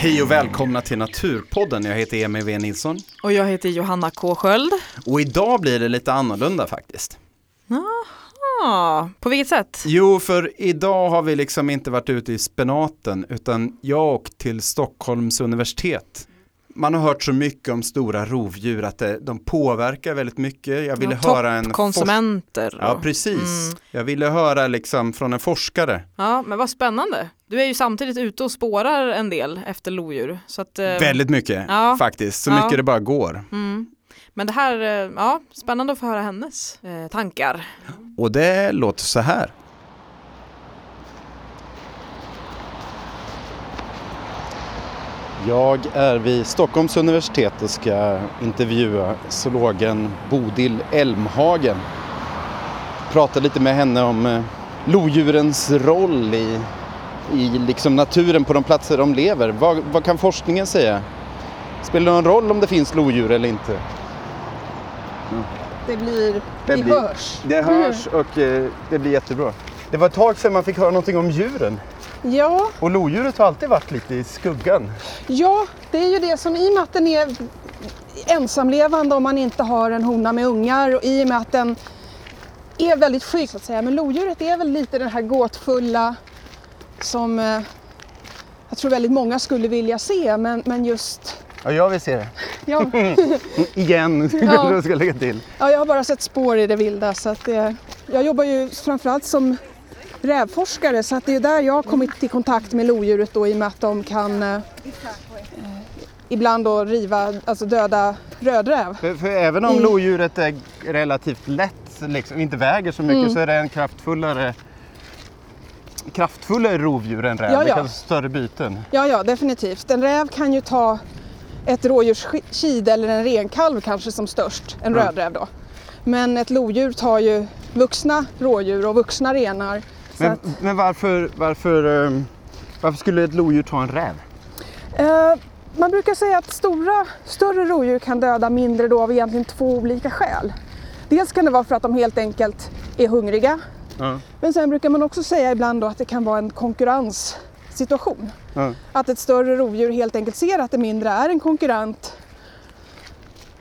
Hej och välkomna till Naturpodden. Jag heter Emil V Nilsson. Och jag heter Johanna K Sköld. Och idag blir det lite annorlunda faktiskt. Jaha, på vilket sätt? Jo, för idag har vi liksom inte varit ute i spenaten utan jag åkt till Stockholms universitet. Man har hört så mycket om stora rovdjur att det, de påverkar väldigt mycket. Jag ville ja, höra en konsumenter. Ja, precis. Mm. Jag ville höra liksom från en forskare. Ja, men vad spännande. Du är ju samtidigt ute och spårar en del efter lodjur. Så att, eh, Väldigt mycket ja. faktiskt, så Ja. mycket det bara går. mm. Men det här, eh, ja, spännande att få höra hennes eh, tankar. Och det låter så här. Jag är vid Stockholms universitet och ska intervjua zoologen Bodil Elmhagen. Prata lite med henne om eh, lodjurens roll i, i liksom naturen på de platser de lever. Vad, vad kan forskningen säga? Spelar det någon roll om det finns lodjur eller inte? Det blir, Det det blir- hörs. Det hörs och eh, det blir jättebra. Det var ett tag sedan man fick höra någonting om djuren. Ja, Och lodjuret har alltid varit lite i skuggan. ja, det är ju det som i och med att den är ensamlevande om man inte har en hona med ungar och i och med att den är väldigt skygg så att säga. Men lodjuret är väl lite den här gåtfulla som eh, jag tror väldigt många skulle vilja se men, men just Ja, jag vill se det. ja, Igen, Ja. jag ska lägga till. ja, jag har bara sett spår i det vilda så att det, jag jobbar ju framförallt som rävforskare så att det är där jag har kommit i kontakt med lodjuret då i och med att de kan eh, eh, ibland då riva, alltså döda rödräv. För, för även om I- lodjuret är relativt lätt, liksom, inte väger så mycket, Mm. så är det en kraftfullare kraftfullare rovdjur än räv. Ja, Det ja. kan större byten. Ja, ja, definitivt. En räv kan ju ta ett rådjurskid eller en renkalv kanske som störst, en Ja. rödräv då. Men ett lodjur tar ju vuxna rådjur och vuxna renar. Men, att, men varför, varför, ehm, varför skulle ett lodjur ta en räv? eh, man brukar säga att stora, större rådjur kan döda mindre då av egentligen två olika skäl. Dels kan det vara för att de helt enkelt är hungriga. Ja. Men sen brukar man också säga ibland att det kan vara en konkurrenssituation. Ja. Att ett större rovdjur helt enkelt ser att det mindre är en konkurrent.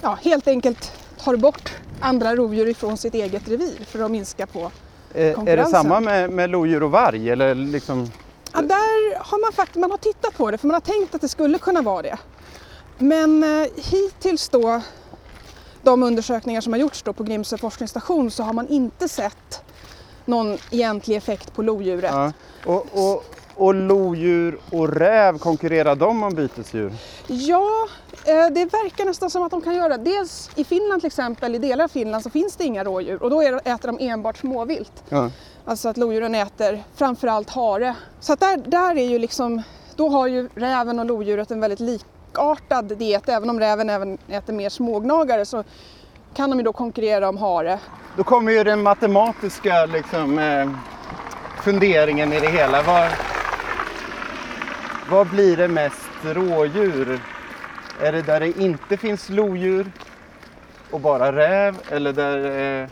Ja, helt enkelt tar bort andra rovdjur ifrån sitt eget revir för att minska på. Eh, Är det Konkurrensen. samma med, med lodjur och varg? Eller liksom... Ja, där har man faktiskt man har tittat på det för man har tänkt att det skulle kunna vara det. Men eh, hittills då, de undersökningar som har gjorts på Grimsö forskningsstation så har man inte sett någon egentlig effekt på lodjuret. Ja. Och, och, och lodjur och räv, konkurrerar de om bytesdjur? Ja, eh, det verkar nästan som att de kan göra det. Dels i Finland till exempel, i delar av Finland så finns det inga rådjur och då äter de enbart småvilt. Ja. Alltså att lodjuren äter framförallt hare. Så att där, där är ju liksom, då har ju räven och lodjuret en väldigt likartad diet. Även om räven även äter mer smågnagare så kan de ju då konkurrera om hare. Då kommer ju den matematiska liksom, eh, funderingen i det hela. Vad, vad blir det mest rådjur? Är det där det inte finns lodjur och bara räv eller där det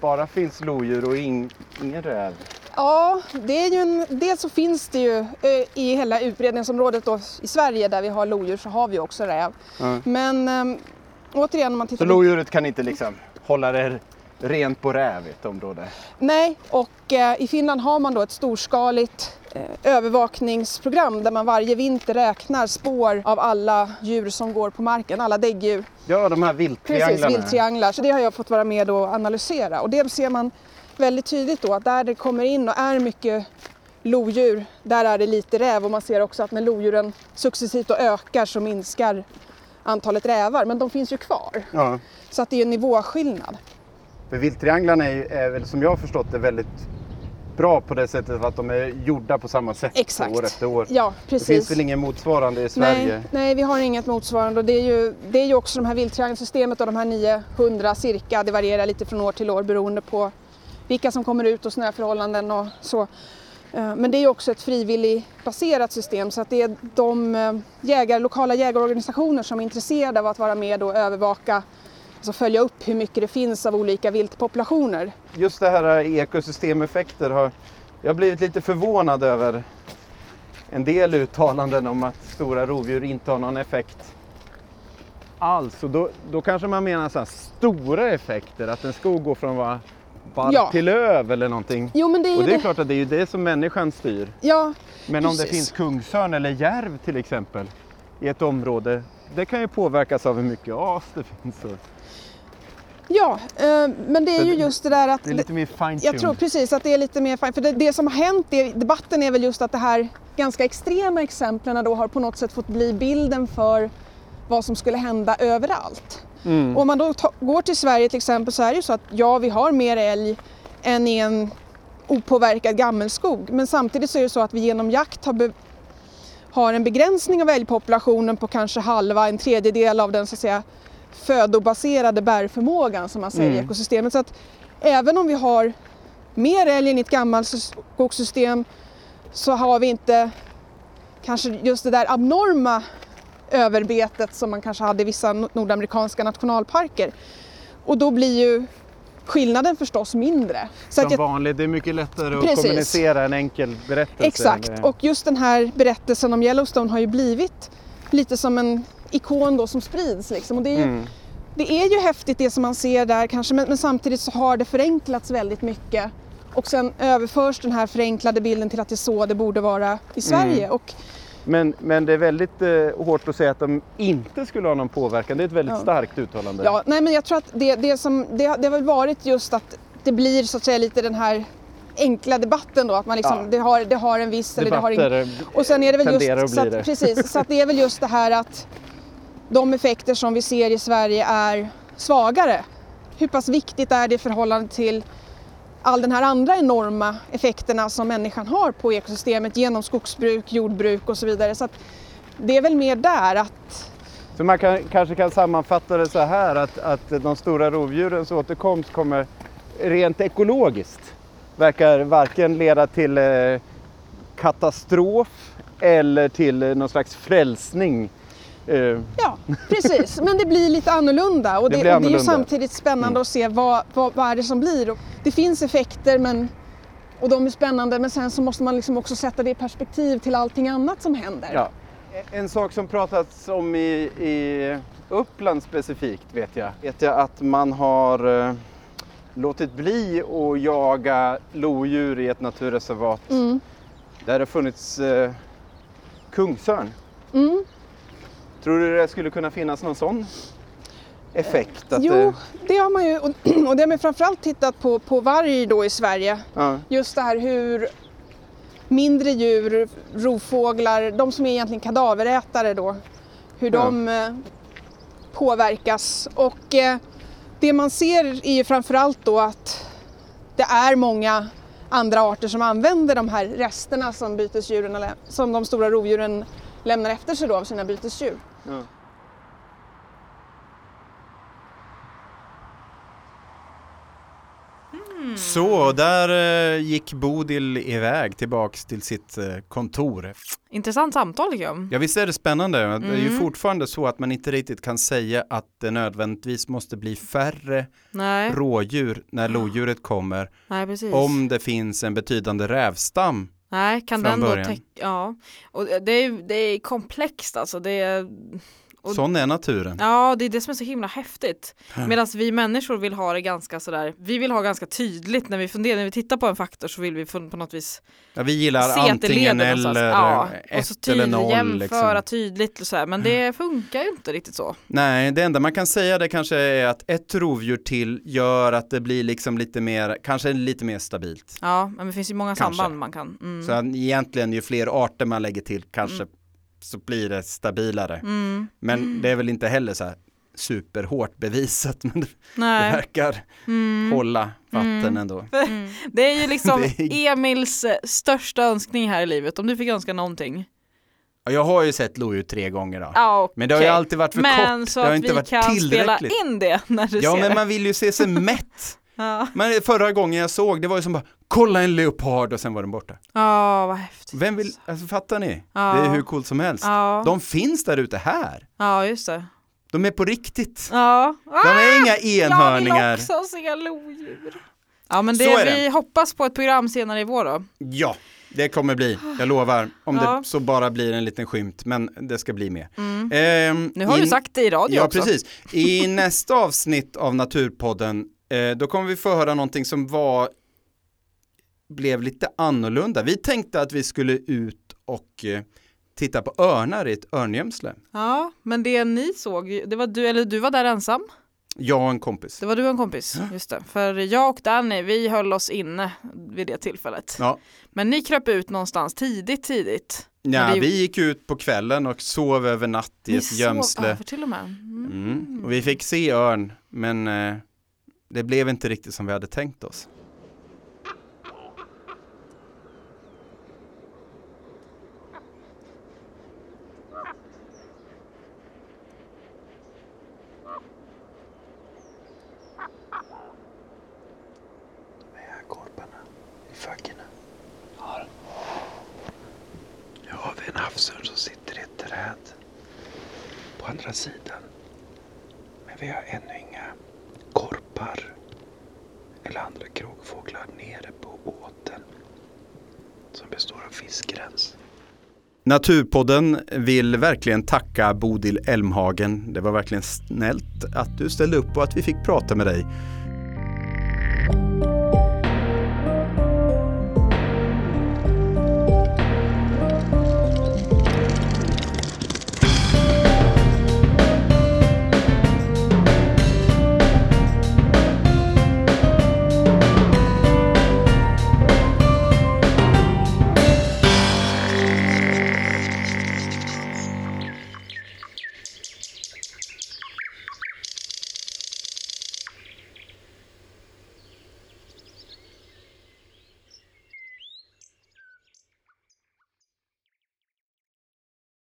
bara finns lodjur och ing, ingen räv? Ja, det är ju en, dels så finns det ju eh, i hela utbredningsområdet då, i Sverige där vi har lodjur så har vi också räv. Ja. Men ehm, återigen om man Så tittar på lodjuret kan inte liksom hålla det rent på räv i ett område? Nej, och eh, i Finland har man då ett storskaligt eh, övervakningsprogram där man varje vinter räknar spår av alla djur som går på marken, alla däggdjur. Ja, de här Precis, vilttrianglarna. vilttrianglar. Så det har jag fått vara med och analysera och det ser man väldigt tydligt då att där det kommer in och är mycket lodjur, där är det lite räv och man ser också att när lodjuren successivt ökar så minskar antalet rävar, men de finns ju kvar. Ja. Så att det är en nivåskillnad. För vilttrianglarna är, är väl som jag har förstått det väldigt bra på det sättet att de är gjorda på samma sätt Exakt. år efter år. Ja, det precis. finns väl ingen motsvarande i Sverige? Nej, nej, vi har inget motsvarande och det är ju, det är ju också de här vilttriangelsystemet och de här 900 cirka, det varierar lite från år till år beroende på vilka som kommer ut och snöförhållanden och så. Eh, men det är också ett frivilligbaserat system så att det är de eh, jägar, lokala jägarorganisationer som är intresserade av att vara med och övervaka, alltså följa upp hur mycket det finns av olika viltpopulationer. Just det här eh, ekosystemeffekter har jag har blivit lite förvånad över en del uttalanden om att stora rovdjur inte har någon effekt alls. Och då, då kanske man menar så här stora effekter, att en skog går från att vara bark Ja. till löv eller någonting. Jo men det är Och det är det. klart att det är ju det som människan styr. Ja, Men om det Precis. finns kungsörn eller järv till exempel i ett område, det kan ju påverkas av hur mycket as det finns. Ja eh, men det är ju just det där att det är lite mer fine Jag tror precis att det är lite mer fine. För det, det som har hänt i debatten är väl just att det här ganska extrema exemplen då har på något sätt fått bli bilden för vad som skulle hända överallt. Mm. Om man då går till Sverige till exempel så är det ju så att ja, vi har mer älg än i en opåverkad gammelskog. Men samtidigt så är det så att vi genom jakt har, har en begränsning av älgpopulationen på kanske halva, en tredjedel av den så att säga födobaserade bärförmågan som man säger i Mm. ekosystemet. Så att även om vi har mer älg än i ett gammalt skogssystem så har vi inte kanske just det där abnorma överbetet som man kanske hade i vissa nord- nordamerikanska nationalparker. Och då blir ju skillnaden förstås mindre. Så Som att jag, vanligt, det är mycket lättare att Precis. kommunicera en enkel berättelse. exakt, och just den här berättelsen om Yellowstone har ju blivit lite som en ikon då som sprids. Liksom. Och det, är ju, Mm. det är ju häftigt det som man ser där kanske men, men samtidigt så har det förenklats väldigt mycket. Och sen överförs den här förenklade bilden till att det är så det borde vara i Sverige. Mm. Och Men, men det är väldigt eh, hårt att säga att de inte skulle ha någon påverkan. Det är ett väldigt Ja. starkt uttalande. Ja, nej men jag tror att det, det, som, det, det har väl varit just att det blir så att säga lite den här enkla debatten då, att man liksom, Ja. det, har, det har en viss eller det har ingen... Och sen är det väl just, så att, precis, så att det är väl just det här att de effekter som vi ser i Sverige är svagare. Hur pass viktigt är det i förhållande till all den här andra enorma effekterna som människan har på ekosystemet genom skogsbruk, jordbruk och så vidare. Så att det är väl mer där att Så man kan, kanske kan sammanfatta det så här att, att de stora rovdjurens återkomst kommer rent ekologiskt verkar varken leda till eh, katastrof eller till eh, någon slags frälsning. Eh, Ja, precis. Men det blir lite annorlunda och Det det, och det är ju annorlunda. samtidigt spännande Mm. att se vad, vad, vad är det som blir. Och det finns effekter men, och de är spännande men sen så måste man liksom också sätta det i perspektiv till allting annat som händer. ja. En sak som pratats om i, i Uppland specifikt vet jag, vet jag att man har eh, låtit bli att jaga lodjur i ett naturreservat Mm. där det funnits eh, kungsörn. Mm. Tror du det skulle kunna finnas någon sån effekt? Att Jo, det, det har man ju och, och det har man framförallt tittat på, på varg då i Sverige. ja, Just det här hur mindre djur, rovfåglar, de som är egentligen kadaverätare då, hur Ja. de eh, påverkas. Och eh, det man ser är ju framförallt då att det är många andra arter som använder de här resterna som bytesdjuren, som de stora rovdjuren lämnar efter sig då av sina bytesdjur. Ja. Så, där eh, gick Bodil iväg tillbaks till sitt eh, kontor. Intressant samtal tycker jag. Ja, visst är det spännande? Det är ju Mm. fortfarande så att man inte riktigt kan säga att det nödvändigtvis måste bli färre Nej, rådjur när lodjuret kommer nej precis. om det finns en betydande rävstam. Nej, kan från den då täcka, ja. Och det är, det är komplext alltså. Det är, Och- Sån är naturen. ja, det är det som är så himla häftigt. Medan vi människor vill ha det ganska sådär, vi vill ha ganska tydligt när vi funderar, när vi tittar på en faktor så vill vi på något vis Ja, vi gillar se antingen eller Ja, och så ett eller noll. jämföra Liksom. tydligt och så här. men det funkar ju inte riktigt så. Nej, det enda man kan säga det kanske är att ett rovdjur till gör att det blir liksom lite mer, kanske lite mer stabilt. Ja, men det finns ju många Kanske. samband man kan. Mm. Så egentligen ju fler arter man lägger till kanske så blir det stabilare. Mm. Men det är väl inte heller så här superhårt bevisat men det Nej. verkar Mm. hålla vatten Mm. ändå. Det är ju liksom Det Emils eh, största önskning här i livet, om du fick önska någonting. Ja, jag har ju sett lodjur tre gånger då. Ja, Men det har ju alltid varit för Men kort. så det har inte varit kan spela tillräckligt. in det när du Ja, ser men det. man vill ju se sig mätt. Ja. Men förra gången jag såg det var ju som bara, kolla en leopard och sen var den borta. Ja, vad häftigt. Vem vill, alltså fattar ni? Ja. Det är hur coolt som helst. Ja, De finns där ute här. ja just det. De är på riktigt. Ja. De är inga Jag vill enhörningar. också se lodjur. Ja men det, Så är det. vi hoppas på ett program senare i vår då. Ja, det kommer bli, jag lovar. Om Ja. det så bara blir en liten skymt, men det ska bli med. Mm. Ehm, Nu har i- du sagt det i radio Ja, också. precis. I nästa avsnitt av Naturpodden, eh, då kommer vi få höra någonting som var blev lite annorlunda. Vi tänkte att vi skulle ut och eh, titta på örnar i ett örngömsle. Ja, men det ni såg, det var du, eller du var där ensam? Jag och en kompis. Det var du och en kompis, just det. För jag och Danny, vi höll oss inne vid det tillfället. Ja. Men ni kröp ut någonstans tidigt, tidigt. Ja, det- vi gick ut på kvällen och sov över natt i Ni ett sov gömsle. över till och med. Mm. Mm. Och vi fick se örn, men eh, det blev inte riktigt som vi hade tänkt oss. korparna i faggorna. Har. Nu har vi en havsörn som sitter i ett träd på andra sidan. Men vi har ännu inga korpar eller andra kråkfåglar nere på åten som består av fiskgräns. Naturpodden vill verkligen tacka Bodil Elmhagen. Det var verkligen snällt att du ställde upp och att vi fick prata med dig.